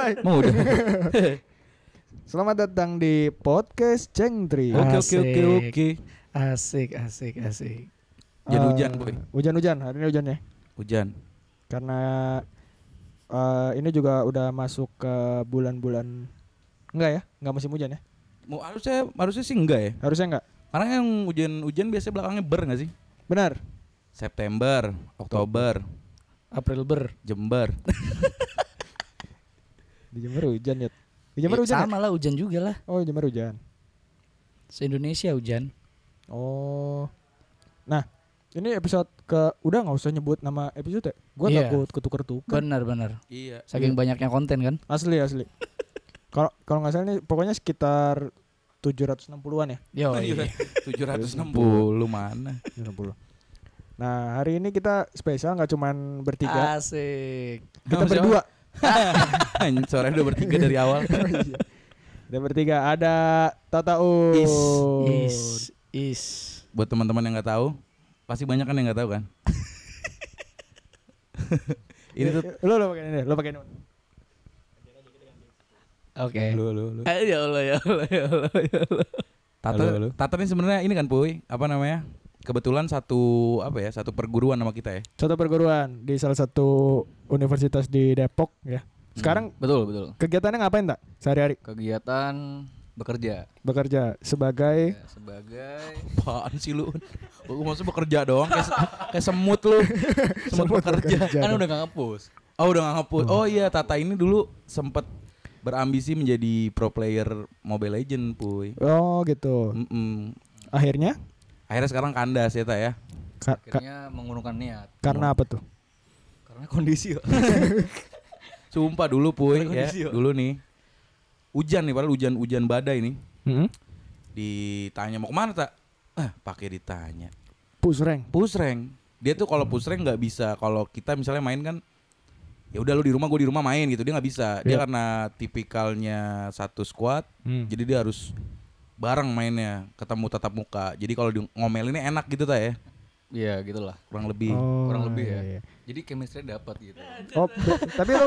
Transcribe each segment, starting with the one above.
mulai. Mau udah. Selamat datang di podcast Cengtri. Oke oke oke oke. Asik, asik, asik. Hujan-hujan, Eh, Boy. Hujan-hujan, hari ini hujan ya. Hujan. Karena eh, ini juga udah masuk ke bulan-bulan enggak ya? Enggak musim hujan ya? Mau harusnya harusnya sih enggak ya. Harusnya enggak. Karena yang hujan-hujan biasanya belakangnya ber nggak sih? Benar. September, Oktober, April ber. Jember. Di Jember hujan ya. Di Jember Eh, hujan. ya? sama lah hujan juga lah. Oh, di Jember hujan. Se Indonesia hujan. Oh. Nah, ini episode ke udah nggak usah nyebut nama episode ya? Gua Iya. takut ketuker-tuker. Benar, benar. Iya. Saking banyaknya konten kan. Asli asli. Kalau kalau nggak salah nih pokoknya sekitar 760-an ya. Yo. Iya. iya. 760 mana? 760. Nah, hari ini kita spesial nggak cuman bertiga. Asik. kita berdua. Suaranya udah bertiga dari awal. Ada bertiga, ada Tata. Is. Is, is. Buat teman-teman yang nggak tahu, pasti banyak kan yang nggak tahu kan? Ini tuh lo lo pakai ini, lo pakai ini. Oke. lu lu lu. Eh, ya Allah, ya Allah, ya Allah, ya Allah. Tata, Halo, halo. Tata ini sebenarnya ini kan Puy, apa namanya? Kebetulan satu apa ya? Satu perguruan sama kita ya. Satu perguruan di salah satu universitas di Depok ya. Sekarang Betul, betul. kegiatannya ngapain tak sehari-hari? Kegiatan bekerja Bekerja sebagai ya, sebagai Apaan sih lu? Lu maksudnya bekerja doang kayak, se- kayak semut lu. Semut, Semut bekerja. bekerja. kan dong. udah gak ngapus. Oh, udah gak ngapus. Oh iya, Tata ini dulu sempet berambisi menjadi pro player Mobile Legend, Puy. Oh gitu. Mm-mm. Akhirnya Akhirnya sekarang kandas ya, Ta ya. ka- ka- Akhirnya mengurungkan niat karena apa tuh? karena kondisi. Sumpah dulu, Puy, Karena ya. kondisi. Dulu nih. Hujan nih, padahal hujan-hujan badai nih. Hmm? Ditanya mau ke mana, Tak? Ah, pakai ditanya. Pusreng. push rank dia tuh kalau push rank nggak bisa kalau kita misalnya main kan ya udah lu di rumah gue di rumah main gitu dia nggak bisa dia Iya. karena tipikalnya satu squad Hmm. jadi dia harus bareng mainnya ketemu tatap muka jadi kalau di ngomelinnya enak gitu ta ya Iya, gitulah. kurang lebih Oh, kurang lebih ya. iya, iya. Jadi chemistry dapat gitu. Oh, ber- tapi lu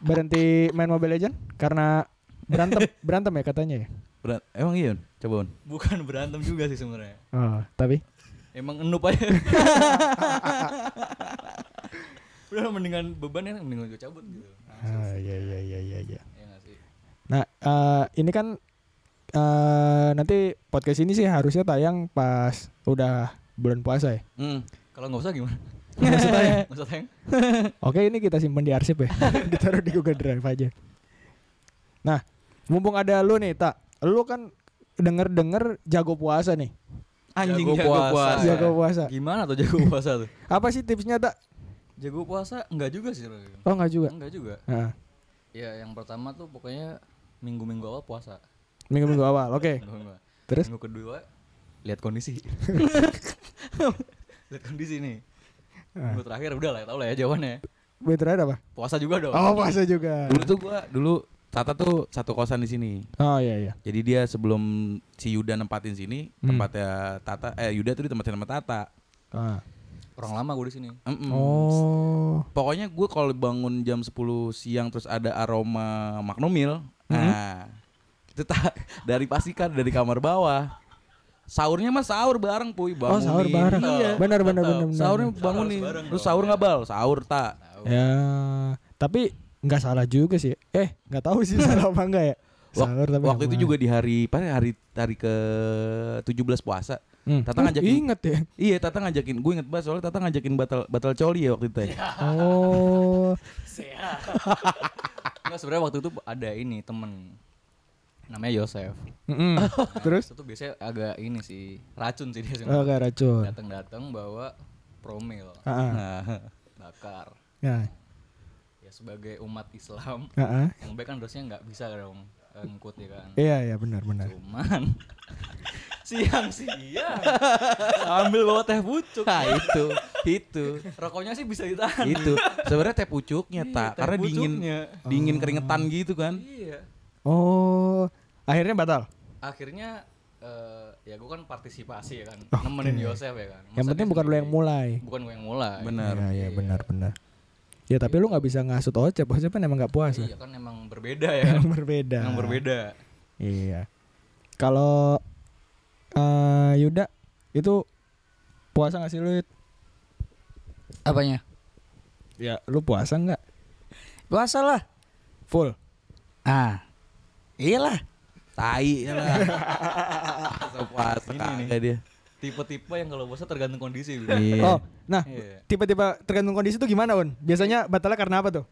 berhenti main Mobile Legend karena berantem berantem ya katanya ya. Berat- emang iya coba Un. Bukan berantem juga sih sebenarnya. Oh, tapi Emang enup aja. Udah mendingan beban ya mendingan gue cabut gitu. ah, iya iya iya iya iya. Ya sih? Nah, eh, ini kan eh nanti podcast ini sih harusnya tayang pas udah bulan puasa ya. Hmm. Kalau nggak usah gimana? Nggak usah tayang. Nggak usah tayang. Oke, ini kita simpen di arsip ya. Ditaruh di Google Drive aja. Nah, mumpung ada lu nih, Tak. Lu kan denger-denger jago puasa nih. anjing Jago jago puasa. puasa Jago puasa. Gimana tuh jago puasa tuh? Apa sih tipsnya, Tak? Jago puasa enggak juga sih. Oh, enggak juga. Enggak juga. Nah, Ya yang pertama tuh pokoknya minggu-minggu awal puasa. Minggu-minggu awal. Oke. Minggu, Terus? minggu kedua lihat kondisi. lihat kondisi nih. Ah. Minggu terakhir udah lah, tau lah ya jawabannya. Better apa? Puasa juga dong. Oh, puasa juga. dulu tuh gua dulu Tata tuh satu kosan di sini Oh, iya iya. jadi dia sebelum si Yuda nempatin sini Hmm. tempatnya Tata eh Yuda tuh ditempatin sama Tata Ah. Orang lama gue di sini. Mm-mm. Oh. Pokoknya gue kalau bangun jam 10 siang terus ada aroma magnomil, Mhm. nah dari pastikan dari kamar bawah. Sahurnya mah sahur bareng puy Oh, bangunin. sahur bareng. Iya. Benar benar benar. benar. Sahurnya bangunin. bareng Terus sahur nggak bal? Sahur tak. Ya, tapi nggak salah juga sih. Eh, nggak tahu sih salah apa enggak ya. Wak- Sahur tapi waktu itu juga di hari pada hari hari ke 17 puasa. Hmm. Tata Oh, ngajakin. Ingat ya. Iya, Tata ngajakin. Gue inget banget soalnya Tata ngajakin batal batal coli ya waktu itu. ya. Oh. Enggak sebenarnya waktu itu ada ini temen namanya Yosef. Mm-mm. Terus? Itu biasanya agak ini sih racun sih dia sih. Oh, kayak racun. Datang-datang bawa promil ah. Nah, bakar. Ya. Ya sebagai umat Islam ah. yang baik kan harusnya nggak bisa dong eh, ngikut ya kan. Iya, iya benar benar. Cuman siang-siang sambil bawa teh pucuk. nah itu, itu. Rokoknya sih bisa ditahan. itu sebenarnya teh pucuknya Iya, tak teh karena dingin pucuknya. dingin keringetan gitu kan Iya. Oh, akhirnya batal. Akhirnya eh, ya gue kan partisipasi ya kan, Oke. nemenin Yosef ya kan. Yang Masa penting dia bukan lu yang mulai. Bukan gue yang mulai. Benar. Iya, iya benar benar. Ya tapi lu nggak bisa ngasut Ocep, Ocep kan emang nggak puasa. Iya kan emang berbeda ya. Emang berbeda. Emang berbeda. Iya. Kalau eh Yuda itu puasa nggak sih lu? Apanya? Ya, lu puasa nggak? Puasa lah. Full. Ah. Iyalah. Tai ya lah. Masa puasa Ini nih. kagak dia. Tipe-tipe yang kalau puasa tergantung kondisi. Bim. Iya. Oh, nah Iya. tiba-tiba tergantung kondisi tuh gimana, Un? Biasanya batalnya karena apa tuh?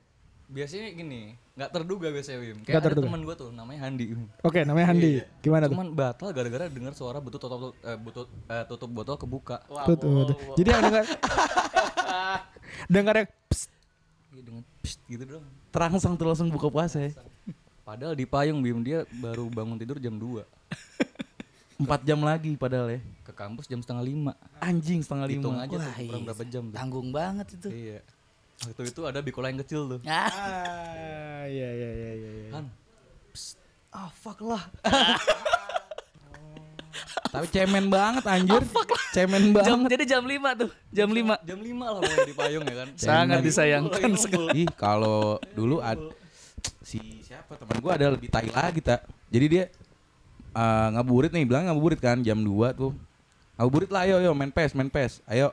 Biasanya gini, nggak terduga biasanya Wim. Kayak ada terduga. teman gue tuh namanya Handi. Oke, namanya Handi. Iya. Gimana tuh? Cuman batal gara-gara dengar suara butut tutup eh, butut eh, tutup botol kebuka. Tuh, tuh, tuh. Jadi yang dengar dengar yang psst, Iya dengan psst gitu dong. Terangsang tuh langsung buka puasa ya. Padahal di payung Bim dia baru bangun tidur jam 2 Empat jam lagi padahal ya. ke kampus jam setengah lima. Anjing setengah lima. Hitung aja tuh Wah, iya. berapa jam tuh. Tanggung banget itu. Iya. Waktu itu ada bikola yang kecil tuh. Ah. Ah, iya iya iya iya. iya. Han. Psst. Ah fuck lah. Tapi cemen banget anjir. Cemen banget. Jam, jadi jam 5 tuh. Jam 5. jam 5 lah pokoknya di payung ya kan. Sangat disayangkan lagi sekali. Ih, kalau dulu ad, si siapa teman gua ada lebih tai lagi tak. Jadi dia eh, ngabuburit nih, bilang ngabuburit kan jam 2 tuh. Ngabuburit lah ayo, ayo main PES, main PES. Ayo.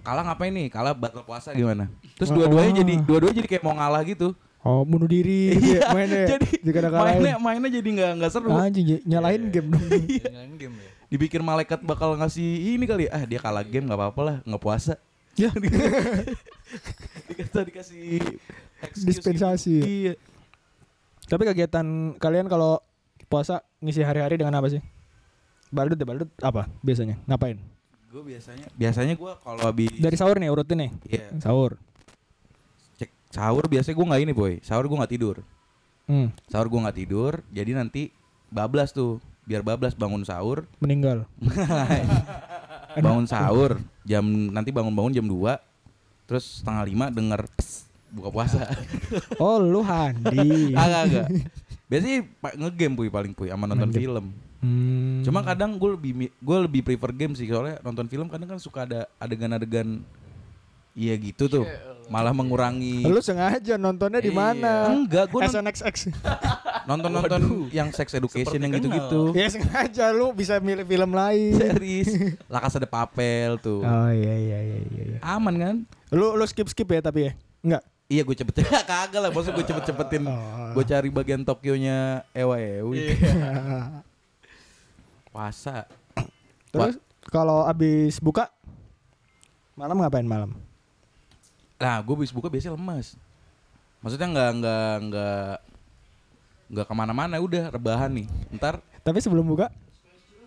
Kalah ngapain nih? Kalah batal puasa gimana? Terus dua-duanya jadi dua-duanya jadi kayak mau ngalah gitu. Oh, bunuh diri gitu ya, mainnya. jadi jika mainnya mainnya jadi nggak nggak seru. Anjing, ny- nyalain game dong. Dia nyalain game ya. Dipikir malaikat bakal ngasih ini kali. Ah, dia kalah game nggak apa-apa lah, nggak puasa. Ya. Dikata dikasih Dispensasi. gitu. Iya. Tapi kegiatan kalian kalau puasa ngisi hari-hari dengan apa sih? Baldut ya, baldut apa biasanya? Ngapain? Gue biasanya biasanya gue kalau habis Dari sahur nih urutin nih. Iya. Sahur. cek sahur biasanya gue nggak ini boy sahur gue nggak tidur Hmm, sahur gue nggak tidur jadi nanti bablas tuh biar bablas bangun sahur meninggal. bangun sahur jam nanti bangun-bangun jam 2 terus setengah lima denger pss, buka puasa Oh, lu Handi. agak agak biasanya ngegame puy paling puy sama nonton Main game. film Hmm. cuma kadang gue lebih gue lebih prefer game sih soalnya nonton film kadang kan suka ada adegan-adegan iya gitu tuh malah mengurangi lu sengaja nontonnya di mana? enggak gue SNXX. nonton nonton yang sex education Seperti yang gitu-gitu ya sengaja lu bisa milih film lain. series La Casa de Papel tuh Oh iya iya iya iya. iya. aman kan Lu lu skip skip ya tapi ya? Enggak. Iya gue cepet kagak lah maksud gue cepet cepetin Oh. gue cari bagian Tokyo-nya Ewa Ewi Iya. puasa Terus kalau abis buka malam ngapain malam? nah gue bis buka biasanya lemas maksudnya nggak nggak nggak nggak ke mana-mana udah rebahan nih ntar Tapi sebelum buka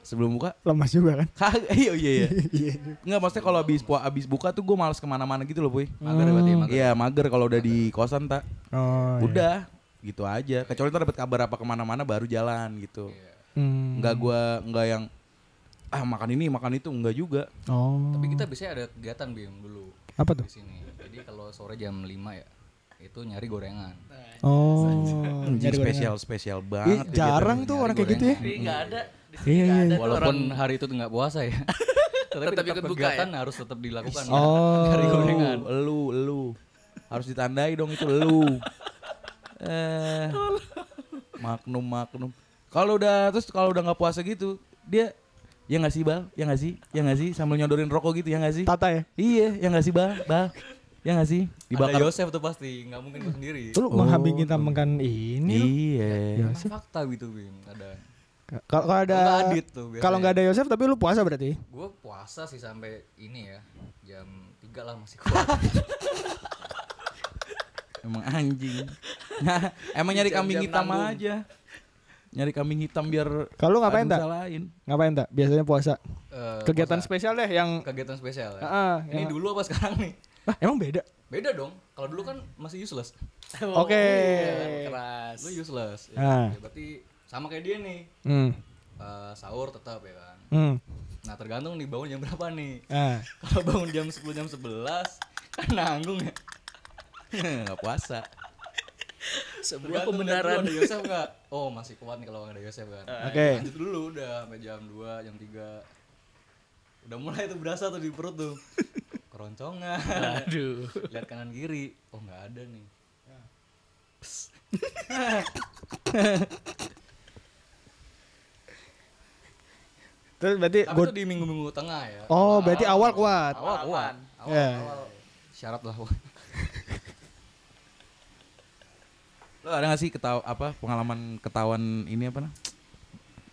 sebelum buka lemas juga kan? kagak iya iya iya Iya. nggak maksudnya kalau abis abis buka tuh gue males ke mana-mana gitu loh boy Mager berarti mager. iya mager kalau udah di kosan tak Oh. iya. udah gitu aja kecuali ntar dapat kabar apa ke mana-mana baru jalan gitu Hmm. nggak gua nggak yang ah makan ini makan itu enggak juga Oh. Tapi kita biasanya ada kegiatan Bim dulu apa tuh? di sini. Jadi kalau sore jam 5 ya itu nyari gorengan. Oh. Nyari spesial spesial Ih, banget jarang kegiatan tuh orang kayak gitu ya. Tapi enggak ada. Iya iya. iya. Walaupun hari itu nggak puasa ya. Tapi Tetap tetap ikut buka kegiatan harus tetap dilakukan. Oh. Nyari gorengan. lu lu harus ditandai dong itu lu eh magnum magnum kalau udah terus kalau udah nggak puasa gitu dia ya nggak sih bal ya nggak sih ya nggak sih sambil nyodorin rokok gitu ya nggak sih Tata ya. iya ya nggak sih bal bal ya nggak sih Ada dibakar Yosef tuh pasti, nggak mungkin gue sendiri. Lu menghambingin tambahkan ini. lu. iya Emang fakta gitu Bim, ada. Kalau kalau ada Kalau Adit tuh biasanya. kalau nggak ada Yosef tapi lu puasa berarti. Gue puasa sih sampai ini ya, jam 3 lah masih kuat. Emang anjing. Nah, emang nyari kambing hitam nanggung. aja. Nyari kambing hitam biar Kalau ngapain tak? salahin. Ngapain tak? Biasanya puasa. Eh, Kegiatan puasa. spesial deh yang kegiatan spesial ya. Ah, ah, ini yang- dulu apa sekarang nih? ah, emang beda. Beda dong. Kalau dulu kan masih useless. Oke. Iya, keras. Lu useless. Ya, Ah. ya berarti sama kayak dia nih. Hmm. Eh, sahur tetap ya kan. Hmm. Nah, tergantung nih bangun jam berapa nih. Ah. Kalau bangun jam 10 jam 11 kan nanggung ya. Enggak puasa. Sebuah pembenaran. Ada Yosef nggak? Oh masih kuat nih kalau nggak ada Yosef kan. Oke. Lanjut dulu udah sampai jam 2, jam 3 Udah mulai tuh berasa tuh di perut tuh. Keroncongan. Aduh. Lihat kanan kiri. Oh nggak ada nih. Terus berarti Tapi gua- itu di minggu-minggu tengah ya. Oh, berarti awal kuat. Awal kuat. Awal, Ya. awal. Syarat lah. Lo ada gak sih ketawa apa pengalaman ketahuan ini apa nah?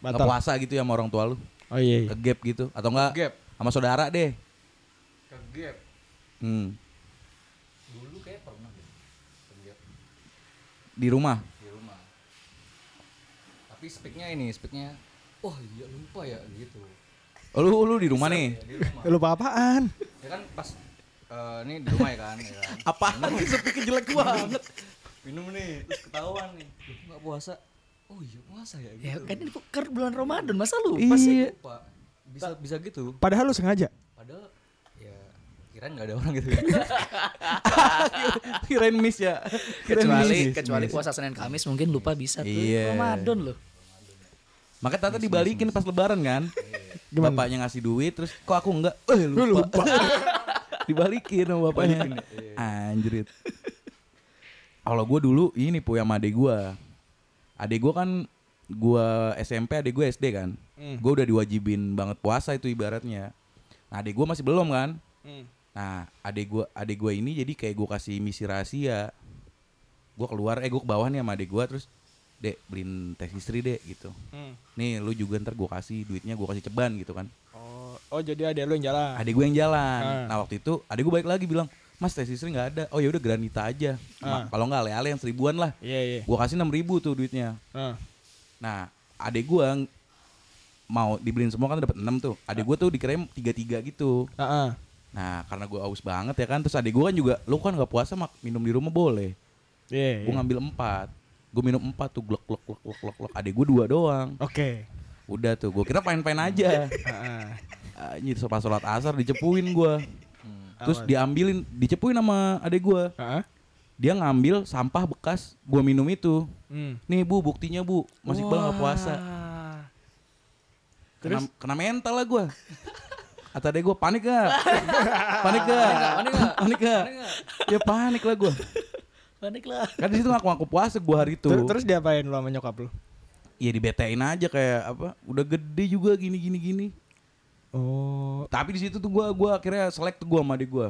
Batal. puasa gitu ya sama orang tua lu? Oh iya. iya. Ke gap gitu atau enggak Gap. sama saudara deh. Ke gap. Hmm. Dulu kayak pernah deh. Ke gap Di rumah. di rumah. Tapi speaknya ini, speaknya. Oh iya lupa ya gitu. Oh, lu lu di rumah nih. Ya. Lupa apaan? ya kan pas eh, ini di rumah ya kan, ya kan. Apa? Sepi jelek banget. Minum nih, terus ketahuan nih. Nggak puasa. Oh iya puasa ya Ya gitu. kan ini kan bulan Ramadan masa sih? Iya. Lupa. Bisa bisa gitu. Padahal lu sengaja. Padahal ya kirain nggak ada orang gitu. Kirain miss ya. Kirain Kecuali miss. kecuali puasa Senin Kamis mungkin lupa bisa tuh. Iya. Ramadan loh. Makanya tata dibalikin pas lebaran kan. Gimana? Bapaknya ngasih duit terus kok aku enggak? Eh lupa. dibalikin sama bapaknya. Anjrit. Kalau gue dulu ini pu sama adek gue. Adek gue kan gue SMP, adek gue SD kan. Gue udah diwajibin banget puasa itu ibaratnya. Nah adek gue masih belum kan. Nah adek gue adek gue ini jadi kayak gue kasih misi rahasia. Gue keluar, eh gue ke bawah nih sama adek gue terus, dek beliin teh istri dek gitu. Nih lu juga ntar gue kasih duitnya gue kasih ceban gitu kan. Oh, oh jadi ada lu yang jalan. Adik gue yang jalan. Ah. Nah waktu itu adik gue balik lagi bilang, Mas tes istri nggak ada. Oh ya udah granita aja. Ah. Kalau nggak ale-ale yang seribuan lah. Iya iya. Gue kasih enam ribu tuh duitnya. Ah. Nah adik gue mau dibeliin semua kan dapat enam tuh. Adik gue tuh dikirain tiga tiga gitu. Ah. Nah karena gue aus banget ya kan. Terus adik gue kan juga, lu kan nggak puasa mak minum di rumah boleh. Iya. Gue iya. ngambil empat. Gue minum empat tuh glek glek glek glek glek glek. Adik gue dua doang. Oke. Udah tuh, gue kira pain-pain aja. Ah, ah. Anjir pas sholat asar dicepuin gue. Hmm. Terus diambilin, dicepuin sama adek gue. Ah. Dia ngambil sampah bekas gue minum itu. Hmm. Nih bu, buktinya bu, masih Iqbal nggak puasa. Kena, kena mental lah gue. Kata adek gue panik gak? panik gak? Panik nggak? Panik gak? Ya panik lah gue. Panik lah. Kan di situ ngaku-ngaku puasa gue hari itu. Ter- Terus diapain lu sama nyokap lu? Iya dibetein aja kayak apa? Udah gede juga gini gini gini. Oh. Tapi di situ tuh gue gua akhirnya selek tuh gue sama adik gue.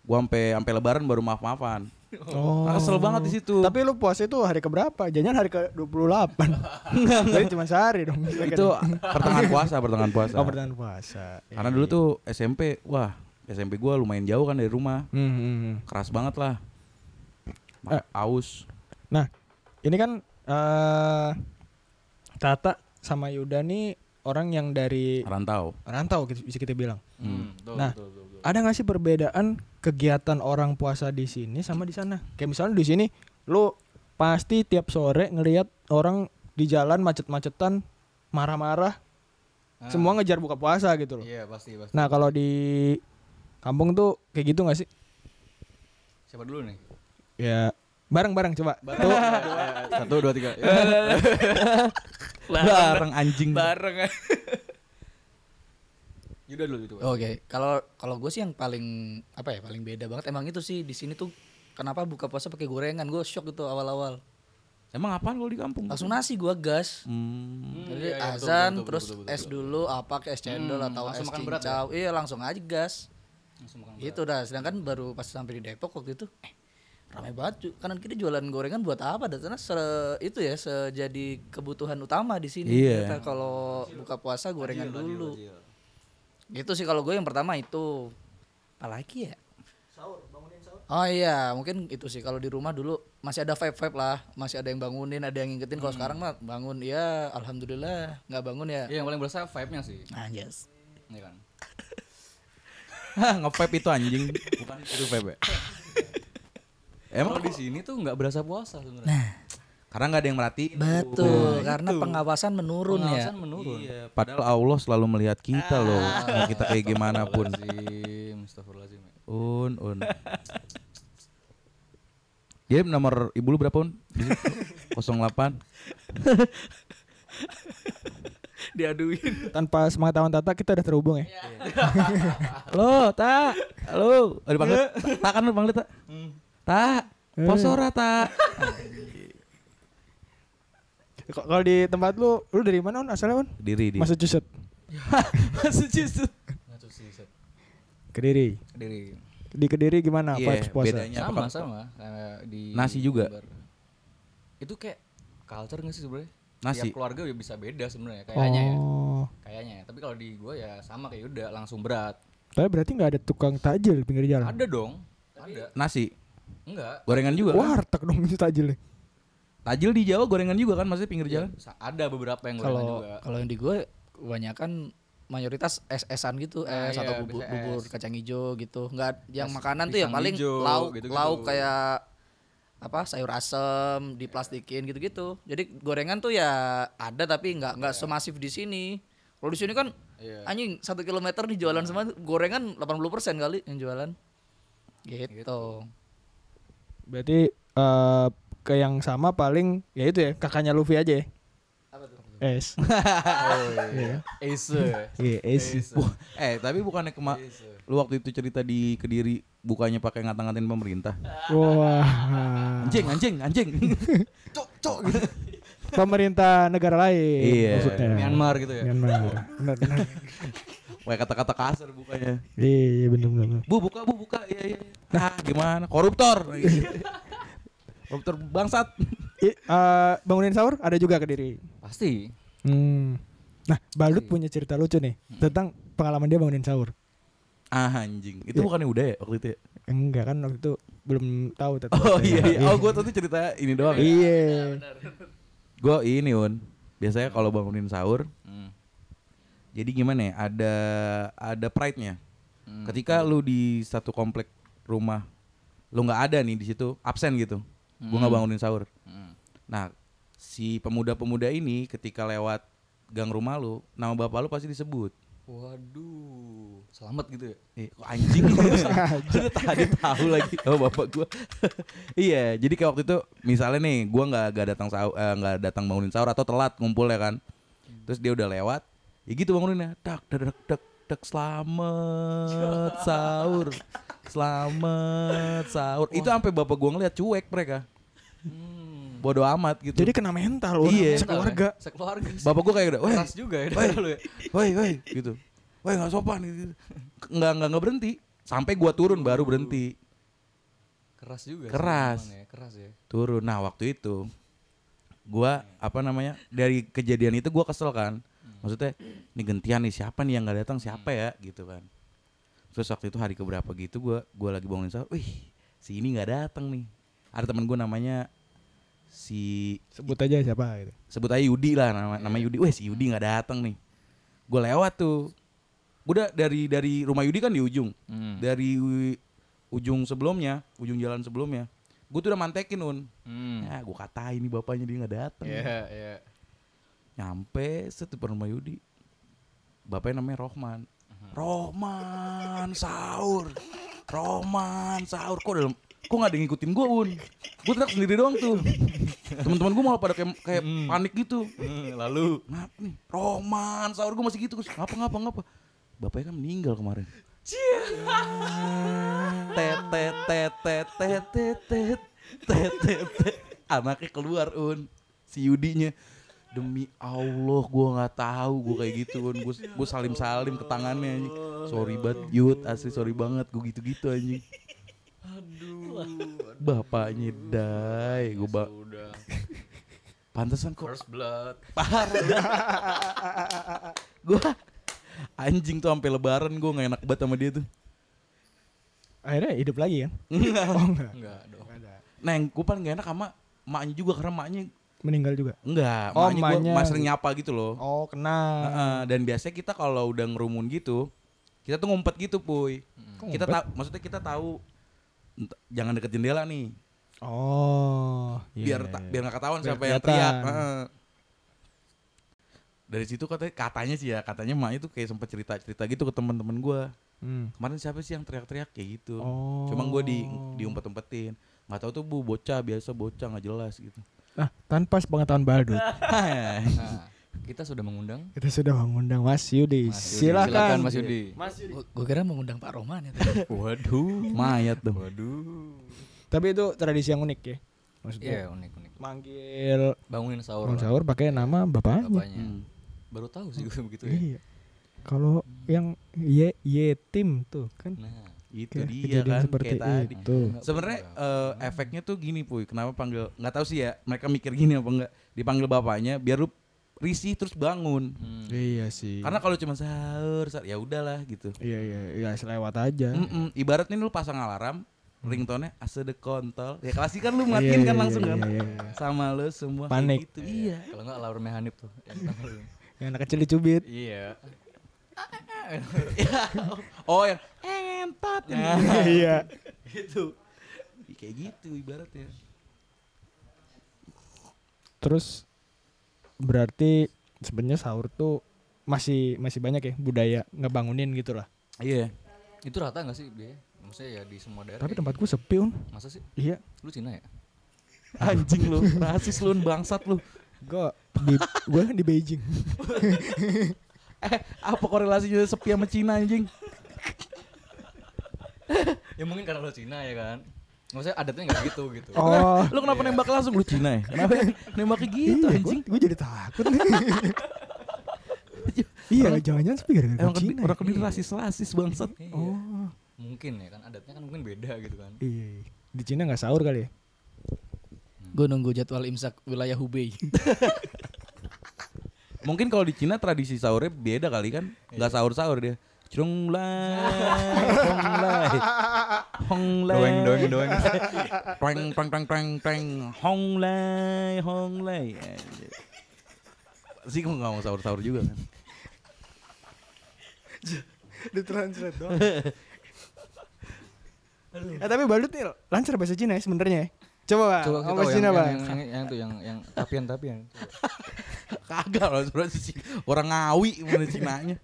Gue sampai sampai lebaran baru maaf maafan. Oh. Kesel banget di situ. Tapi lu puasa itu hari keberapa? Jangan hari ke 28. Enggak, Jadi cuma sehari dong. itu pertengahan puasa, pertengahan puasa. Oh, pertengahan puasa. Karena dulu tuh SMP, wah SMP gua lumayan jauh kan dari rumah, Hmm, hmm, hmm. keras banget lah. Eh. Aus. Nah, ini kan eh Tata sama Yuda nih orang yang dari Rantau. rantau gitu, bisa kita bilang. Hmm, betul, Nah, betul, betul, betul. Ada nggak sih perbedaan kegiatan orang puasa di sini sama di sana? Kayak misalnya di sini lu pasti tiap sore ngelihat orang di jalan macet-macetan marah-marah Ah, semua ngejar buka puasa gitu loh. Iya pasti pasti. Nah, kalau di kampung tuh kayak gitu nggak sih? Siapa dulu nih? Ya bareng-bareng coba. Tuh, satu dua tiga. Bareng anjing. Bareng. Yuda dulu itu. Oke, kalau kalau gue sih yang paling apa ya paling beda banget emang itu sih di sini tuh kenapa buka puasa pakai gorengan gue shock gitu awal-awal Emang apaan kalau di kampung? langsung nasi gue gas Hmm. jadi iya, iya, betul, azan betul, betul, terus betul, betul, es dulu apa ke es cendol Hmm, atau es makan berat ya? cincau iya langsung aja gas Langsung makan itu dah sedangkan baru pas sampai di Depok waktu itu eh ramai banget kanan kiri jualan gorengan buat apa dan karena se- itu ya sejadi kebutuhan utama di sini Iya. Kalau buka puasa gorengan dulu itu sih kalau gue yang pertama itu apalagi ya Oh iya, mungkin itu sih kalau di rumah dulu masih ada vibe vibe lah, masih ada yang bangunin, ada yang ngingetin. Kalau sekarang mah bangun ya, alhamdulillah nggak bangun ya. Iya yang paling berasa vibe-nya sih. Anjas. Iya kan. Nge-vape itu anjing, bukan itu vape. ya? Emang Kalau di sini tuh nggak berasa puasa sebenarnya. Nah, karena nggak ada yang merhatiin. betul, karena pengawasan menurun Pengawasan ya. menurun. Iya, padahal Allah selalu melihat kita loh, mau kita kayak gimana pun. Astagfirullahaladzim. Un, un. Dia nomor ibu lu berapa un? Di situ. 08 Diaduin. Tanpa sepengetahuan Tata kita udah terhubung ya. Halo, Tak. Halo. Oh, dipanggil. Tak kan lu panggil Tak. Tak. Posora Tak. K- Kalau di tempat lu, lu dari mana Un? Asalnya Un? Diri di. Massachusetts. Massachusetts. Ngaco sih set. Kediri. Kediri. Di Kediri gimana Iya, vibes puasa? bedanya. Sama apa? sama kayak di Nasi juga? Jember. Itu kayak culture nggak sih sebenarnya? Nasi. Tiap keluarga ya bisa beda sebenarnya kayaknya ya. Oh. Kayaknya. Tapi kalau di gua ya sama kayak udah langsung berat. Tapi berarti nggak ada tukang takjil pinggir jalan. Ada dong. Ada. Nasi. Enggak. Gorengan juga kan? Warteg dong itu tajilnya. Tajil di Jawa gorengan juga kan maksudnya pinggir jalan. Sa- Ada beberapa yang gorengan Kalau juga. kalau yang di gue kebanyakan mayoritas es-esan gitu, Nah, es atau iya, bubur, bubur es. kacang hijau gitu. Enggak yang Es makanan tuh ya paling hijau, lauk gitu-gitu. lauk kayak apa sayur asem diplastikin gitu-gitu. Jadi gorengan tuh ya ada tapi nggak nggak semasif di sini. Kalau di sini kan Iya. anjing satu kilometer nih jualan semua gorengan 80% kali yang jualan. Gitu. Gitu. Berarti eh ke yang sama paling ya itu ya kakaknya Luffy aja ya. Apa tuh? Es. Oh Iya. Ace. Iya, es. Wah, eh tapi bukannya kema lu waktu itu cerita di Kediri bukannya pakai ngata-ngatain pemerintah. Wah. Anjing, anjing, anjing. cok, cok gitu. Pemerintah negara lain Iya. maksudnya. Myanmar gitu ya. Myanmar. Benar, benar. Wah, kata-kata kasar bukannya. Iya, iya benar benar. Bu, buka, bu, buka. Iya, iya. iya. Nah, gimana? Koruptor. Koruptor bangsat. I- eh, bangunin sahur ada juga ke diri. Pasti. Hmm. Nah, Balut punya cerita lucu nih tentang pengalaman dia bangunin sahur. Ah, anjing. Itu Iya. bukannya udah ya waktu itu ya? Enggak kan waktu itu belum tahu tetap. Oh iya, iya. Oh, gue tadi cerita ini doang ya. Iya. Gue ini, Un. Biasanya kalau bangunin sahur, Hmm. Jadi gimana ya? Ada ada pride-nya. Hmm. Ketika lu di satu komplek rumah, lu nggak ada nih di situ, absen gitu. Gue nggak Hmm. bangunin sahur. Hmm. Nah, si pemuda-pemuda ini ketika lewat gang rumah lu, nama bapak lu pasti disebut. Waduh. Selamat gitu ya. Eh, kok anjing? Tadi tahu lagi oh bapak gua. iya, jadi kayak waktu itu misalnya nih, gua nggak nggak datang sahur, eh, nggak datang bangunin sahur atau telat ngumpul ya kan. Terus dia udah lewat, ya gitu banguninnya. Tak, dak, dak, dak, dak, selamat sahur, selamat sahur. Itu sampai bapak gua ngeliat cuek mereka. Hmm. Bodoh amat gitu. Jadi kena mental orang Iya. sekeluarga. Sekeluarga. sih. bapak gua kayak udah, weh, Keras juga ya Woi. ya. woi, woi, gitu. Woi, nggak sopan gitu. Nggak nggak nggak berhenti. Sampai gua turun baru berhenti. Keras juga. sih Keras. emang ya, Keras ya. turun nah waktu itu gua apa namanya dari kejadian itu gua kesel kan maksudnya ini gentian nih siapa nih yang nggak datang siapa ya gitu kan terus waktu itu hari keberapa gitu gua gua lagi bangunin sahur wih si ini nggak datang nih ada teman gua namanya si Sebut aja siapa gitu. sebut aja Yudi lah nama nama Yudi wih si Yudi nggak datang nih gua lewat tuh gua udah dari dari rumah Yudi kan di ujung Hmm. dari ujung sebelumnya ujung jalan sebelumnya gue tuh udah mantekin un Hmm. Ya, gue katain nih bapaknya dia nggak datang. Iya, iya nyampe set depan rumah Yudi. Bapaknya namanya Rohman. Rohman sahur. Rohman sahur. Kok dalam kok nggak ada yang ngikutin gue un? Gue teriak sendiri doang tuh. Teman-teman gue malah pada kayak kayak hmm. panik gitu. Hmm, lalu? Ngapa nih rohman sahur. Gue masih gitu gue ngapa ngapa ngapa. Bapaknya kan meninggal kemarin. Tetet anaknya keluar un. Si Yudinya. Demi Allah gue nggak tahu gue kayak gitu un. Gue gue salim salim ke tangannya anjing. Sorry banget Yud asli sorry banget gue gitu gitu anjing. aduh. Bapaknya dai gue ba Udah. pantesan kok First blood. gue anjing tuh sampai lebaran gue nggak enak banget sama dia tuh. Akhirnya hidup lagi kan? Oh enggak. Enggak dong. Nah yang gue paling gak enak sama emaknya juga karena emaknya Meninggal juga. enggak, Oh, emaknya gue sering nyapa gitu loh. Oh, kena. Heeh, dan biasanya kita kalau udah ngerumun gitu, kita tuh ngumpet gitu, puy. Kok Kita ngumpet? tahu, maksudnya kita tahu jangan deket jendela nih, Oh, iya, biar iya, ta- iya. biar nggak ketahuan Biar siapa yang teriak. Heeh. Dari situ katanya katanya sih ya, katanya emaknya tuh kayak sempet cerita-cerita gitu ke teman-teman gua. Hmm. Kemarin siapa sih yang teriak-teriak kayak gitu. Oh. Cuma gue di diumpet-umpetin. nggak tahu tuh bu bocah biasa bocah nggak jelas gitu Ah, tanpa pengetahuan Badut, Nah, kita sudah mengundang kita sudah mengundang Mas Yudi. Mas Yudi. Silakan. Mas Yudi. Gue kira mengundang Pak Roman ya. tadi. Waduh. mayat dong Waduh. Tapi itu tradisi yang unik ya. Maksudnya Iya, unik unik. manggil Bangunin sahur. bangun sahur pakai nama bapaknya. Bapaknya. Hmm. Baru tahu sih gue begitu ya. Iya. Kalau yang ye yetim tuh kan Nah, itu kayak dia kan seperti kayak tadi itu. sebenarnya eh, efeknya tuh gini puy kenapa panggil nggak tahu sih ya mereka mikir gini apa enggak dipanggil bapaknya biar lu risih terus bangun hmm. Iya sih. karena kalau cuma sahur sahur, ya udahlah gitu iya iya iya selewat aja. Mm-mm. ibarat nih lu pasang alarm ringtone ase de kontol ya klasik kan lu Iya, matiin kan iya, langsung iya, kan iya, iya. sama lu semua kayak Panik. gitu. iya Kalau enggak alarmnya Hanif tuh. Yang anak kecil dicubit. Iya. oh yang entot Iya. gitu kayak gitu ibaratnya Terus berarti sebenarnya sahur tuh masih masih banyak ya budaya ngebangunin gitu lah. iya Itu rata enggak sih biaya? Maksudnya ya di semua daerah. Tapi kayak tempatku sepi un. gitu. Masa sih? Iya. Lu Cina ya? anjing lu rasis lu bangsat lu Gue di gue di Beijing. eh apa korelasinya sepi sama Cina anjing ya mungkin karena lu Cina ya kan. Maksudnya adatnya enggak gitu gitu. Oh. lu kenapa nembak langsung lu Cina ya kenapa nembaknya gitu iya, anjing gue jadi takut. iya, jangan-jangan sepi gara-gara Emang kediri, Cina. orang ya? kediri rasis-rasis bangsat. Iya. Oh. Mungkin ya kan adatnya kan mungkin beda gitu kan. Iya. Di Cina nggak sahur kali ya? Gue nunggu jadwal imsak wilayah Hubei. Mungkin kalau di Cina tradisi sahurnya beda kali kan? Enggak sahur-sahur dia. Cung lai, hong lai, hong lai, Doeng doeng doeng. Tweng, tweng, tweng, tweng, tweng, hong lai, hong lai. Anjir. Sih gue gak mau sahur-sahur juga kan. Ditranslate doang. eh tapi Balut nih lancar bahasa Cina ya sebenarnya ya. Coba Pak, Coba kita bahasa Cina yang, Pak. yang, yang, yang tuh yang yang tapian tapian. Kagak loh sebenarnya sih orang ngawi mana Cinanya.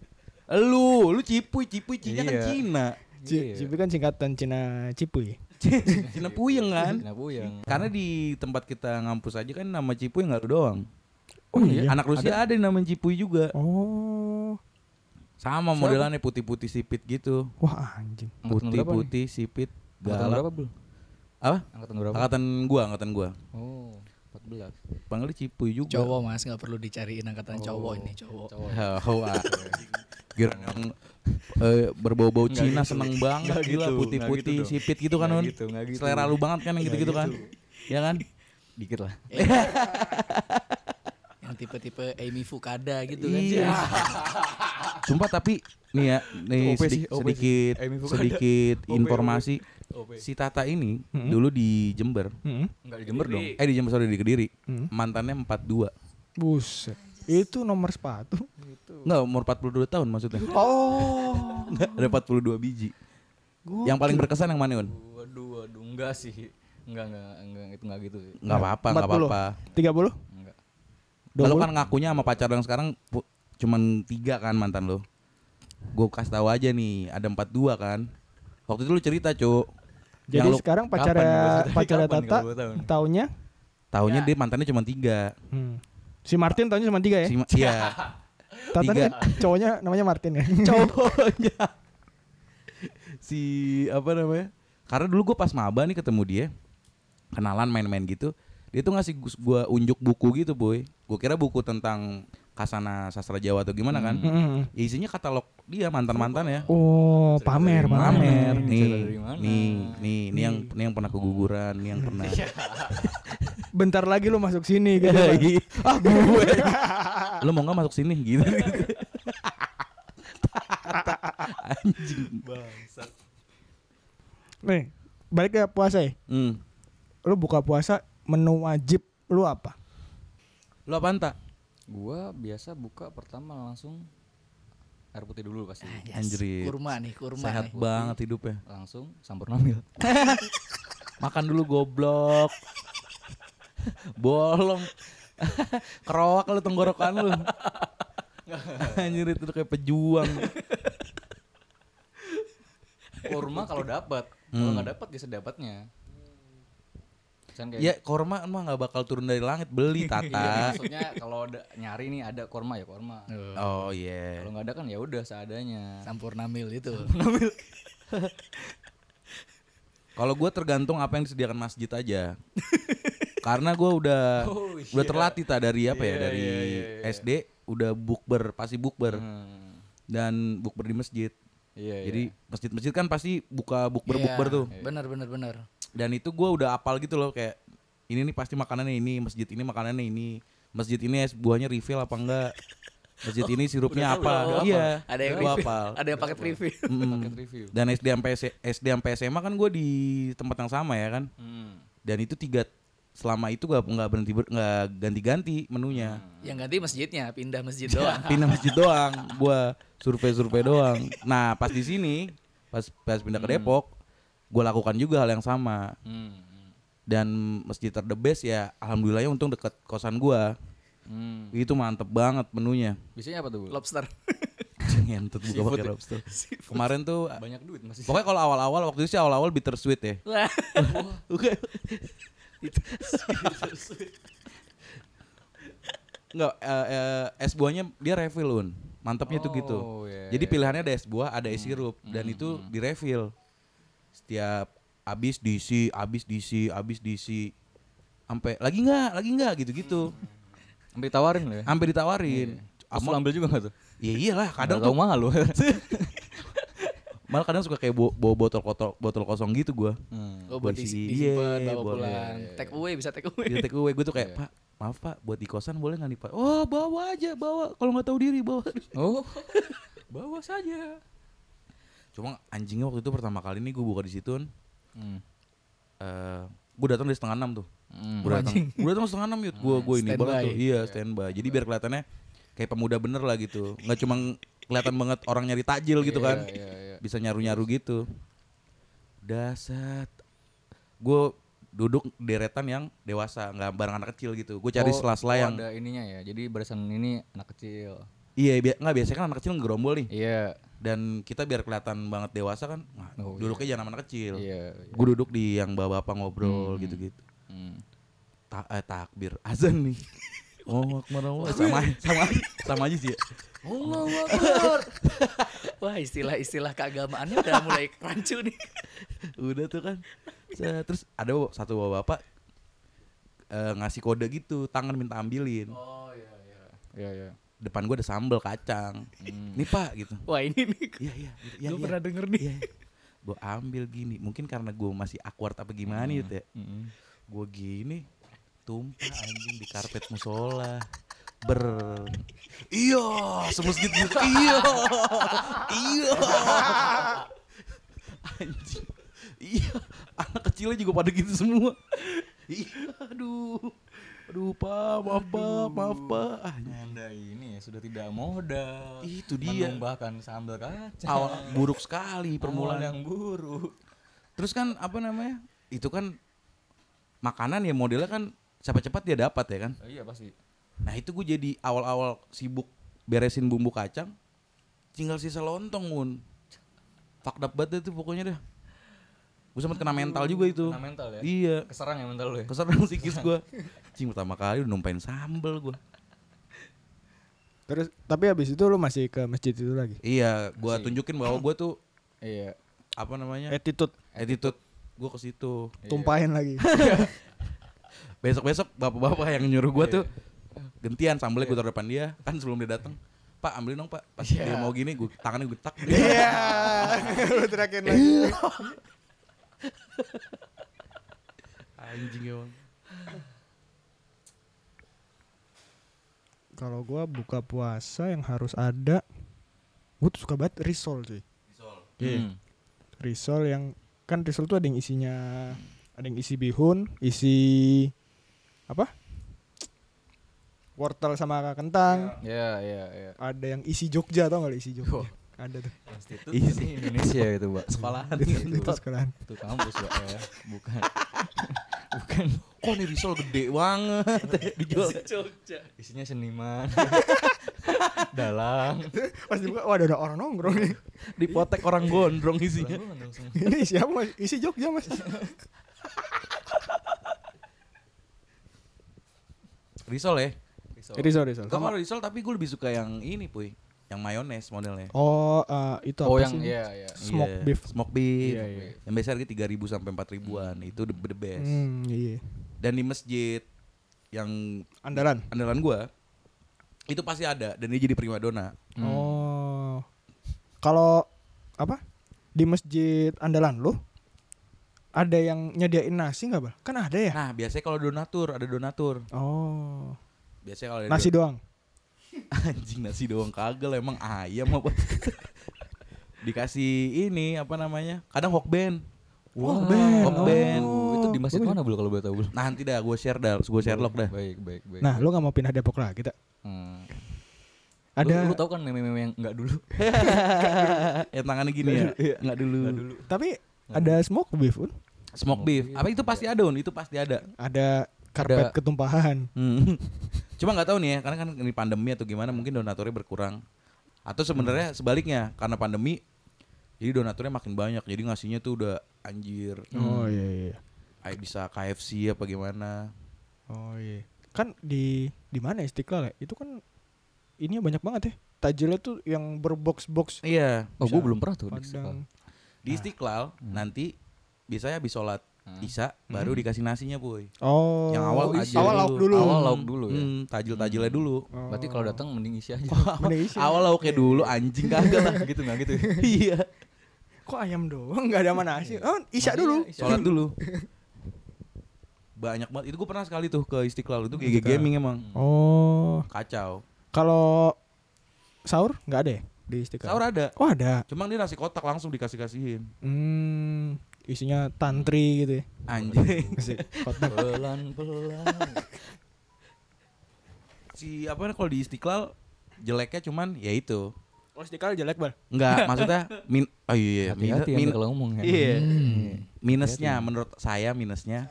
Lu, lu cipuy, cipuy Cina kan Iya. Cina. Ci- Cipu kan singkatan Cina Cipuy. Cina puyeng kan? Cina puyeng. Karena di tempat kita ngampus aja kan nama Cipuy nggak lu doang. Oh iya? Anak Rusia ada, yang namanya Cipuy juga. Oh. Sama modelannya putih-putih sipit gitu. Wah anjing. Putih-putih sipit Angkatan berapa, Bul? Apa? Angkatan berapa? Angkatan gua, angkatan gua. Oh, 14. Panggilnya Cipuy juga. Cowok mas nggak perlu dicariin angkatan cowok ini cowok. Cowok. Kira yang eh, berbau-bau Cina gitu. seneng banget Nggak gila gitu, putih-putih gitu sipit gitu kan Un. gitu, nggak gitu. Selera lu banget kan yang gitu-gitu kan. Ya kan? Dikit lah. Yang tipe-tipe Amy Fukada gitu kan. Iya. Sumpah tapi nih ya, nih OP sih, sedi- sedikit sedikit OP, informasi. OP. Si Tata ini Hmm. dulu di Jember. Hmm. Enggak di Jember dong. Eh di Jember sorry di Kediri. Hmm. Mantannya 42. Buset. Itu nomor sepatu. Enggak, umur 42 tahun maksudnya. Oh. Enggak, ada 42 biji. Yang paling berkesan yang mana, Un? Waduh, waduh, enggak sih. Enggak, enggak, enggak, itu enggak gitu sih. Enggak apa-apa, enggak 40. apa-apa. 30? Enggak. Lo 20? kan ngakunya sama pacar yang sekarang cuman tiga kan mantan lo. Gue kasih tahu aja nih, ada 42 kan. Waktu itu lu cerita, Cuk. Jadi Yang sekarang pacarnya pacarnya Tata kalau gua tahu nih? taunya Taunya dia mantannya cuma tiga. hmm. Si Martin taunya cuma tiga ya. Si Ma- Iya. Tata tiga. nih cowoknya namanya Martin ya. cowoknya si apa namanya karena dulu gue pas maba nih ketemu dia kenalan main-main gitu dia tuh ngasih gua unjuk buku gitu boy gue kira buku tentang kasana sastra Jawa atau gimana kan Hmm. ya, isinya katalog dia mantan mantan ya Oh, pamer, pamer. pamer nih mana? nih nih nih yang nih yang pernah keguguran nih yang pernah Bentar lagi lu masuk sini gitu. Pak. ah gue lo mau nggak masuk sini gitu anjing Nih, balik ke puasa ya. hmm. Lu buka puasa menu wajib lu apa? lo apaan tak Gua biasa buka pertama langsung air putih dulu pasti. Ah, yes. Anjrit. Kurma nih, kurma sehat nih. banget hidupnya Langsung sampurnamil. makan dulu goblok bolong keroak lu tenggorokan lu anjir itu kayak pejuang Kurma kalau dapat, kalau nggak dapat ya sedapatnya. Kan kayak Ya korma mah nggak bakal turun dari langit beli Iya, tata. maksudnya kalau ada nyari nih ada korma ya korma. oh iya. Kalau nggak ada kan ya udah seadanya. Sampurna mil itu. Kalau gue tergantung apa yang disediakan masjid aja. Karena gue udah Oh, udah iya. terlatih tak dari apa ya Iya, dari iya, iya, iya. SD udah bukber pasti bukber Hmm. dan bukber di masjid. Iya, Jadi masjid-masjid kan pasti buka bukber bukber tuh. Bener bener bener. Dan itu gue udah apal gitu loh kayak ini nih pasti makanannya ini, masjid ini makanannya ini, masjid ini es buahnya refill apa enggak, masjid ini sirupnya udah apa, udah iya, Ada yang gua review. apal. Ada yang paket review. Paket review. Dan SD sampai SD sampai SMA kan gue di tempat yang sama ya kan, Hmm. dan itu tiga selama itu gak nggak berhenti ber- nggak ganti-ganti menunya, Yang ganti masjidnya, pindah masjid doang. pindah masjid doang, gua survei-survei doang. Nah pas di sini, pas pas pindah ke Depok, gue lakukan juga hal yang sama. Hmm. hmm. dan masjid ter the best ya alhamdulillahnya untung deket kosan gua Hmm. itu mantep banget menunya Biasanya apa tuh, Bu? Lobster. ngentut buka Seafood pakai ya? lobster kemarin tuh Banyak duit masih. pokoknya kalau awal-awal waktu itu sih awal-awal bittersweet ya. Enggak, eh, eh, es buahnya dia refill un mantapnya tuh gitu Oh, iya, jadi iya. pilihannya ada es buah ada es sirup dan itu di refill setiap abis diisi abis diisi abis diisi sampai lagi nggak lagi nggak gitu-gitu Sampai tawarin loh ya. sampai ditawarin Ama- ambil juga gak tuh? ya iyalah kadang Nggak tuh tahu mahal lu. malah kadang suka kayak bawa, bawa botol botol botol kosong gitu gua Hmm. Oh, buat isi- disimpan, iya, bawa buat- pulang. iya, iya. Take away bisa take away. di take away gue tuh kayak Iya. pak maaf pak buat di kosan boleh nggak nih pak oh bawa aja bawa kalau nggak tahu diri bawa Oh. Bawa saja. cuma anjingnya waktu itu pertama kali nih gue buka di situ Hmm. eh gue datang dari setengah enam tuh Hmm. gue datang gue datang setengah enam yut gue gue ini banget tuh iya standby jadi biar kelihatannya kayak pemuda bener lah gitu nggak cuma kelihatan banget orang nyari takjil gitu kan Iya, iya, iya. bisa nyaru nyaru gitu dasar gue duduk deretan yang dewasa nggak bareng anak kecil gitu gue cari Oh, sela-sela oh, yang ada ininya ya. Jadi barisan ini anak kecil. iya bi- nggak biasanya kan anak kecil ngerombol nih Iya. dan kita biar kelihatan banget dewasa kan nah, Oh, duduknya jangan sama anak kecil Iya. gue duduk di yang bapak-bapak ngobrol gitu-gitu Hmm. Ta eh, takbir azan nih oh akbar Allah sama sama sama aja sih ya. Allahu Akbar. Wah, istilah-istilah keagamaannya udah mulai rancu nih. udah tuh kan terus ada satu bapak eh, ngasih kode gitu tangan minta ambilin Oh iya iya. Iya, iya. depan gue ada sambal kacang Hmm. nih pak gitu Wah, ini nih. iya iya iya Gue iya. pernah denger nih. iya gue ambil gini mungkin karena gue masih awkward apa gimana gitu ya Hmm. gue gini tumpah anjing di karpet musola ber iya semasjid gitu iya iya anjing iya anak kecilnya juga pada gitu semua iya aduh aduh pak maaf pak maaf pak anjing. Anda ini ya sudah tidak modal. Itu dia. Menumbahkan sambal kacang. awal buruk sekali permulaan yang buruk. terus kan apa namanya itu kan makanan ya modelnya kan cepat-cepat dia dapat ya kan Oh, iya pasti. Nah itu gue jadi awal-awal sibuk beresin bumbu kacang, tinggal sisa lontong mun. Fucked up banget itu pokoknya dah. Gue sempet kena mental juga itu. Kena mental ya? Iya. Keserang ya mental lu ya? Keserang psikis gue. Cing pertama kali udah numpain sambel gue. Terus tapi habis itu lu masih ke masjid itu lagi. Iya, gue Masih. tunjukin bahwa gue tuh Iya. apa namanya Attitude attitude gue ke situ. Iya. tumpahin lagi. Besok-besok bapak-bapak yang nyuruh gue tuh gentian sambelnya gue taruh depan dia kan sebelum dia datang. Pak ambilin dong pak. Pas dia mau gini gue tangannya gue tak. Iya. Lu terakhir lagi. Anjing emang. Kalau gua buka puasa yang harus ada gua tuh suka banget risol cuy. Iya. Hmm. Risol yang kan risol tuh ada yang isinya ada yang isi bihun, isi apa? Wortel sama kentang. Iya, iya, iya. Ada yang isi Jogja tau gak lu isi Jogja? Oh. Ada tuh. Institut Isi. Indonesia itu, Mbak. Sekolahan itu sekalian. Itu kampus, Mbak ya. Bukan. Bukan. Kok nih risol gede banget dijual. Jogja. Isinya seniman. Dalang. Pas dibuka, wah ada orang nongkrong nih. Dipotek orang gondrong isinya. Ini siapa mas? Isi Jogja mas. Risol ya. Risol risol. Gua kalau risol tapi gue lebih suka yang ini, Puy. Yang mayones modelnya. Oh, eh, itu Oh apa yang sih? iya iya. Smoke Iya, beef. Smoke beef. Iya, iya. Yang biasa harga 3000 sampai 4000-an. Itu the, the best. Hmm, iya. Dan di masjid yang Andalan. andalan gua itu pasti ada dan dia jadi primadona. Hmm. Oh. Kalau apa? Di masjid andalan lu ada yang nyediain nasi nggak, Bal? Kan ada ya? Nah, biasanya kalau donatur, ada donatur. Oh. Biasanya kalau ada Nasi doang. anjing nasi doang kagak lah, emang ayam apa. Dikasih ini apa namanya? Kadang hokben. Wah, band. Hokben. Oh. itu di masjid mana bulu kalau boleh tahu bulu? Nanti dah gue share dah, gue Sherlock dah. Baik baik baik. Nah, lu nggak mau pindah Depok lagi, tak? Hmm. Ada Lu, lu tahu kan meme-meme yang enggak dulu? yang tangannya gini ya? Enggak dulu. tapi ada smoke beef, Un. Smoke beef. Apa itu pasti ada, Un? Itu pasti ada. Ada karpet Ada. ketumpahan. Hmm. Cuma nggak tahu nih ya, karena kan ini pandemi atau gimana mungkin donaturnya berkurang. Atau sebenarnya sebaliknya, karena pandemi jadi donaturnya makin banyak. Jadi ngasihnya tuh udah anjir. Oh iya iya. Kayak bisa KFC apa gimana. Oh iya. Kan di di mana Istiqlal ya? Itu kan ini banyak banget ya. Tajilnya tuh yang berbox-box Iya, Oh, gue belum pernah tuh. di Istiqlal. di Istiqlal nanti biasanya habis sholat Isya baru dikasih nasinya, Boy. Oh. Yang awal oh, tajil awal lauk dulu. Awal lauk dulu ya. Hmm, tajil-tajilnya dulu. Oh. Berarti kalau datang mending isi aja. Mending isi. Awal lauknya dulu anjing kagak lah. gitu nggak gitu. Iya. Kok ayam doang nggak ada mana nasi? Oh, isya dulu. Sholat dulu. Banyak banget. Itu gue pernah sekali tuh ke Istiqlal itu GG. Gaming emang. Oh. Kacau. Kalau sahur nggak ada ya di Istiqlal? Sahur ada. Oh ada. Cuma dia nasi kotak langsung dikasih-kasihin. Hmm, isinya tantri gitu ya. Anjing. Kasih kotak. Pelan-pelan. si apa kalau di Istiqlal jeleknya cuman ya itu. Oh Istiqlal jelek bal. Enggak, maksudnya min oh iya, min, Hati-hati min- ya kalau ngomong ya. Iya. Minusnya menurut saya minusnya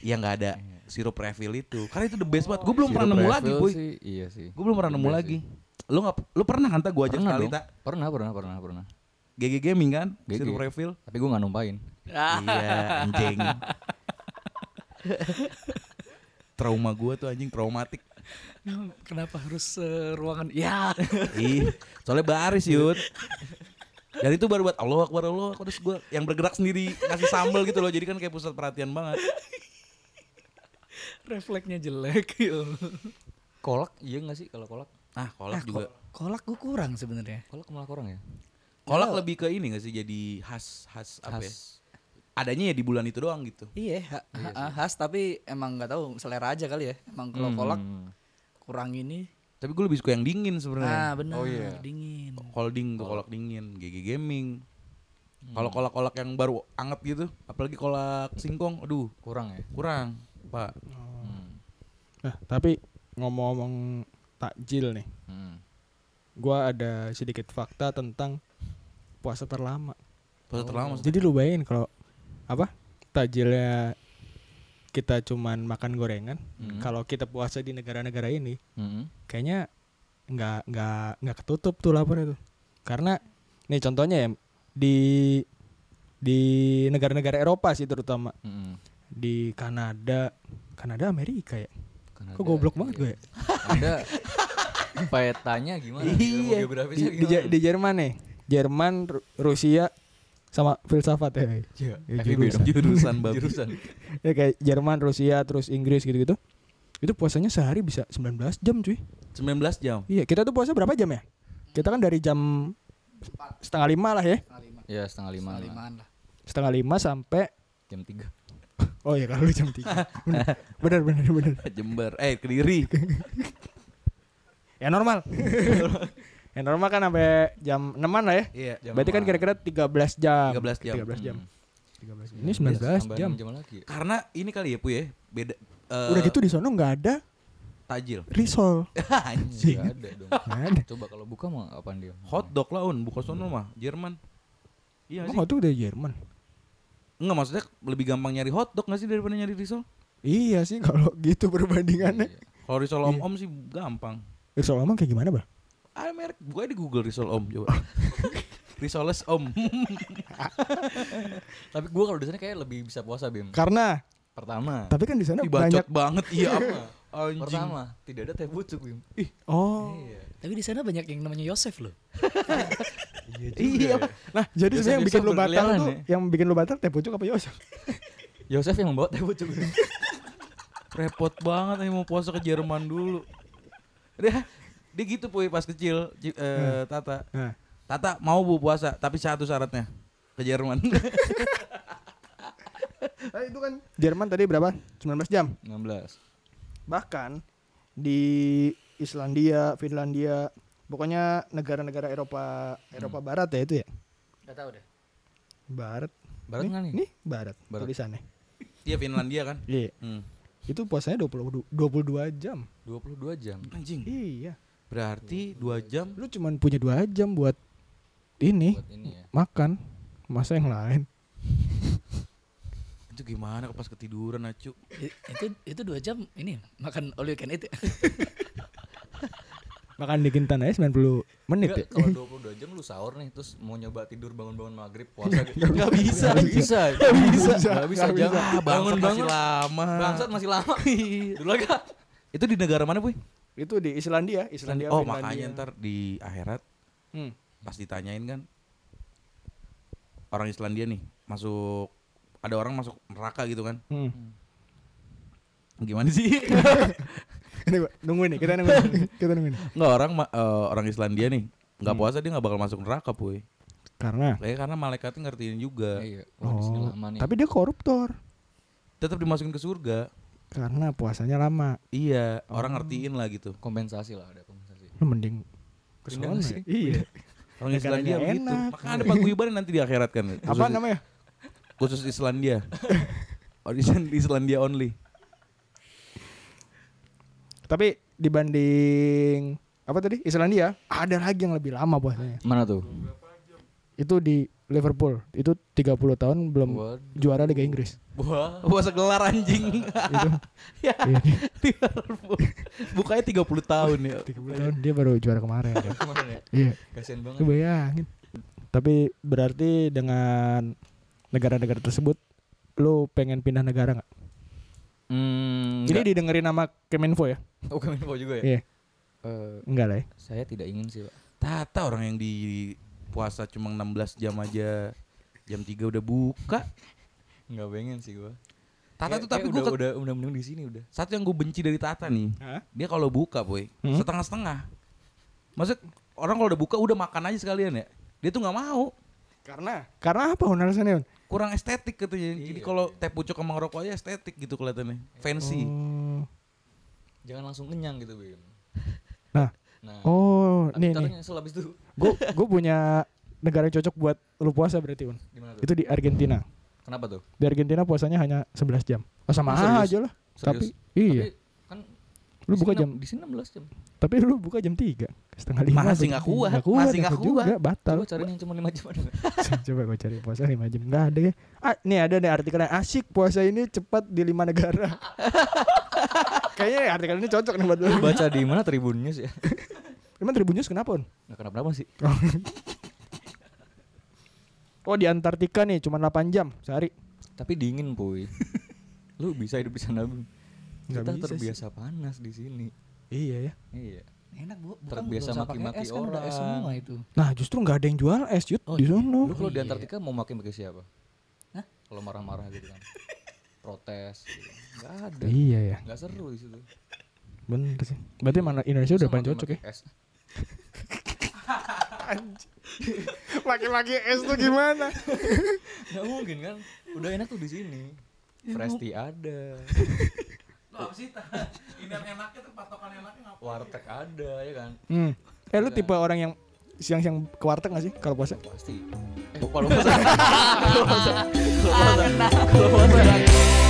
ya nggak ada sirup refill itu. Karena itu the best banget. Gue belum Sirup pernah nemu refill lagi, boy. sih, iya sih. Gue belum pernah nemu lagi. Lu nggak lu pernah kan tak gue ajak Pernah sekali tak? Pernah, pernah, pernah, pernah. GG Gaming kan? GG. Sirup refill. Tapi gue nggak numpain. iya, anjing. Trauma gue tuh anjing traumatik. Kenapa harus eh, ruangan? Ya. Ih, soalnya baris yud. Dan itu baru buat Allah Akbar Allah Akbar. Terus gue yang bergerak sendiri ngasih sambal gitu loh. Jadi kan kayak pusat perhatian banget. Refleksnya jelek. ya. Kolak, iya nggak sih kalau kolak? Ah, kolak Ah, juga. ko- kolak gue kurang sebenarnya. Kolak malah kurang ya. Kolak lebih ke ini gak sih jadi khas khas apa ya? Adanya ya di bulan itu doang gitu. Iya, ha- ha- khas tapi emang nggak tahu selera aja kali ya. Emang kalau kolak Hmm. kurang ini. Tapi gue lebih suka yang dingin sebenarnya. Ah, benar. Oh, iya. Dingin. Holding tuh kolak dingin, GG Gaming. Kalau kolak-kolak yang baru anget gitu, apalagi kolak singkong, aduh Kurang ya. kurang, Pak. Hmm. Nah tapi ngomong-ngomong takjil nih, Hmm. gua ada sedikit fakta tentang puasa terlama. Puasa terlama maksudnya. Jadi lu bayangin kalau apa takjilnya kita cuman makan gorengan, Hmm. kalau kita puasa di negara-negara ini, Hmm. kayaknya nggak nggak nggak ketutup tuh lapar itu. Karena nih contohnya ya di di negara-negara Eropa sih terutama Hmm. di Kanada, Kanada Amerika ya. Kanada, Kok goblok banget iya. gue ya? Ada petanya gimana? Iya. Di, di, gimana? di Jerman nih. Jerman, Ru- Rusia sama filsafat ya. Iya, Ya, jurusan. Jurusan babi. Jurusan. Ya kayak Jerman, Rusia, terus Inggris gitu-gitu. Itu puasanya sehari bisa 19 jam cuy. 19 jam. Iya, kita tuh puasa berapa jam ya? Kita kan dari jam setengah lima lah ya. Setengah lima. Ya setengah lima. Setengah lah. limaan lah. Setengah lima sampai Jam tiga. Oh ya kalau lu jam 3 Bener bener bener Jember, eh Kediri. Ya normal Ya normal kan sampai jam 6 lah ya Iya. Jam Berarti kan enam. kira-kira 13 jam 13 jam. 13 jam Hmm. 13 Ini 19 Tambah jam jam lagi. Karena ini kali ya Pu ya, beda eh, Udah gitu di sono nggak ada tajil. risol Anjing. Nggak ada dong. Ada Coba kalau buka mau apaan dia? Hotdog lah un, bukan sono mah, Jerman. Iya Emang sih. hotdog dari Jerman Enggak maksudnya lebih gampang nyari hotdog gak sih daripada nyari risol? Iya sih kalau gitu perbandingannya Iya. Kalau risol Iya. om-om sih gampang. Risol emang kayak gimana bang? Ah merek, gue di Google risol om coba. Risoles om. Tapi gua kalau di sana kayak lebih bisa puasa Bim. Karena Pertama. Tapi kan di sana Ih, banyak banget iya apa? Anjing. Pertama, tidak ada teh pucuk, Bim. Oh. Iya. Tapi di sana banyak yang namanya Yosef loh. Iya. Nah, jadi sebenarnya yang bikin lu batal tuh, ya? yang bikin lu batal teh pucuk apa Yosef? Yosef yang membawa teh pucuk. Repot banget nih mau puasa ke Jerman dulu. Dia dia gitu puy pas kecil Ci- eh, Tata. Nah, Tata mau bu puasa tapi satu syaratnya ke Jerman. Nah, itu kan Jerman tadi berapa? 19 jam. 16. Bahkan di Islandia, Finlandia, pokoknya negara-negara Eropa Eropa Barat ya itu ya. Gak tau deh. Barat. Barat nih, nih? Nih, barat, Barat. tulisannya. Dia Finlandia kan? Iya. Hmm. Itu puasanya 20 22 jam. 22 jam. Anjing. Iya. Berarti dua jam. Lu cuman punya 2 jam buat ini Buat ini ya. makan. Masa yang lain? Itu gimana pas ketiduran acu? Itu itu dua jam ini makan all you can eat ya. Makan di Kintan aja 90 menit ya. Enggak, kalau 22 jam lu sahur nih terus mau nyoba tidur bangun-bangun maghrib puasa gitu. Nggak bisa. Nggak bisa. Nggak bisa. bisa. Nggak bisa. Nggak Jangan bisa. Bangsat masih bangun-bangun. lama. Bangsat masih lama. Dulu agak. Itu di negara mana, Puy? Itu di Islandia, Islandia. oh, Finlandia. makanya ntar di akhirat Hmm. pas ditanyain kan orang Islandia nih masuk ada orang masuk neraka gitu kan. Hmm. Gimana sih? Ini gua nungguin nih, kita nungguin. kita nungguin. Enggak orang eh, orang Islandia nih nggak Hmm. puasa dia nggak bakal masuk neraka, Puy. Karena Kayak karena malaikatnya ngertiin juga. Iya. Wah, di sini oh, lama nih. tapi dia koruptor. Tetap dimasukin ke surga. Karena puasanya lama. Iya, Oh. orang ngertiin lah gitu. kompensasi lah ada kompensasi. Lu mending ke sana ya? Iya. Orang Negaranya Islandia begitu. enak. Makanya ada paguyuban nanti di akhirat kan. Apa namanya? Khusus Islandia. oh, di di Islandia only. Tapi dibanding apa tadi? Islandia, ada lagi yang lebih lama puasanya. Mana tuh? Itu di Liverpool. Itu 30 tahun belum Waduh. juara Liga Inggris. Wah. Puasa gelar anjing. itu ya. iya, Liverpool. Bukanya 30 tahun ya. 30 tahun dia baru juara kemarin. kan. Kemarin ya. Iya. Kasian banget. Lu bayangin. Tapi berarti dengan negara-negara tersebut lu pengen pindah negara nggak? Hmm. Ini didengerin nama Kemenfo ya? Oh, Kemenfo juga ya? Iya. Eh, Enggak lah ya. saya tidak ingin sih, Pak. Tata orang yang di puasa cuma 16 jam aja jam 3 udah buka. Enggak pengen sih gua. Tata Kayak- tuh tapi gue udah, udah udah mending di sini udah. satu yang gue benci dari Tata nih. Hah? Dia kalau buka, boy, Hmm? setengah-setengah. Maksud orang kalau udah buka udah makan aja sekalian ya. Dia tuh nggak mau. Karena karena apa alasannya? Hun? Kurang estetik katanya. Jadi Iya, kalau teh pucuk sama ngerokok aja estetik gitu kelihatannya. Fancy. Oh. Jangan langsung kenyang gitu, Bim. Nah. Nah. Oh, nih nih. nyesel abis itu. Gue gue punya negara yang cocok buat lu puasa berarti, Un. Itu di Argentina. Kenapa tuh? Di Argentina puasanya hanya 11 jam. Oh, sama serius? aja lah. Serius? Tapi iya. Tapi kan Lu buka jam di sini 16 jam. tapi lu buka jam 3 setengah lima Masih nggak kuat, Nggak kuat masih nggak aku juga kuat. batal Coba cari yang cuma 5 jam coba gue cari puasa 5 jam nggak ada ya ah, nih ada nih artikelnya asik puasa ini cepat di lima negara kayaknya artikel ini cocok nih buat lu Baca di mana Tribun News ya? emang Tribun News kenapa Enggak kenapa-napa sih. oh di Antartika nih cuma 8 jam sehari Tapi dingin, Puy. Lu bisa hidup di sana. Nggak Kita bisa sih. terbiasa panas di sini. iya ya Iya. Enak bu, bukan Terbiasa maki-maki es kan udah es orang. semua itu. nah justru nggak ada yang jual es Yud Oh, di iya. sono Lu kalau di iya. Antartika mau makin pakai siapa? Hah? Kalau marah-marah gitu kan. Protes gitu. Enggak ada. iya ya Enggak seru di situ. bener sih berarti mana Indonesia udah paling cocok ya es? Laki-laki es tuh gimana Nggak mungkin kan. Udah enak tuh di sini. Fresh tea ada, Ini enaknya tuh patokan enaknya ngapain? warteg ada ya kan. hmm. eh lu tipe orang yang siang-siang ke warteg gak sih kalau puasa Pasti. Eh, kalau puasa. Kalau puasa. Kalau puasa. Kalau puasa.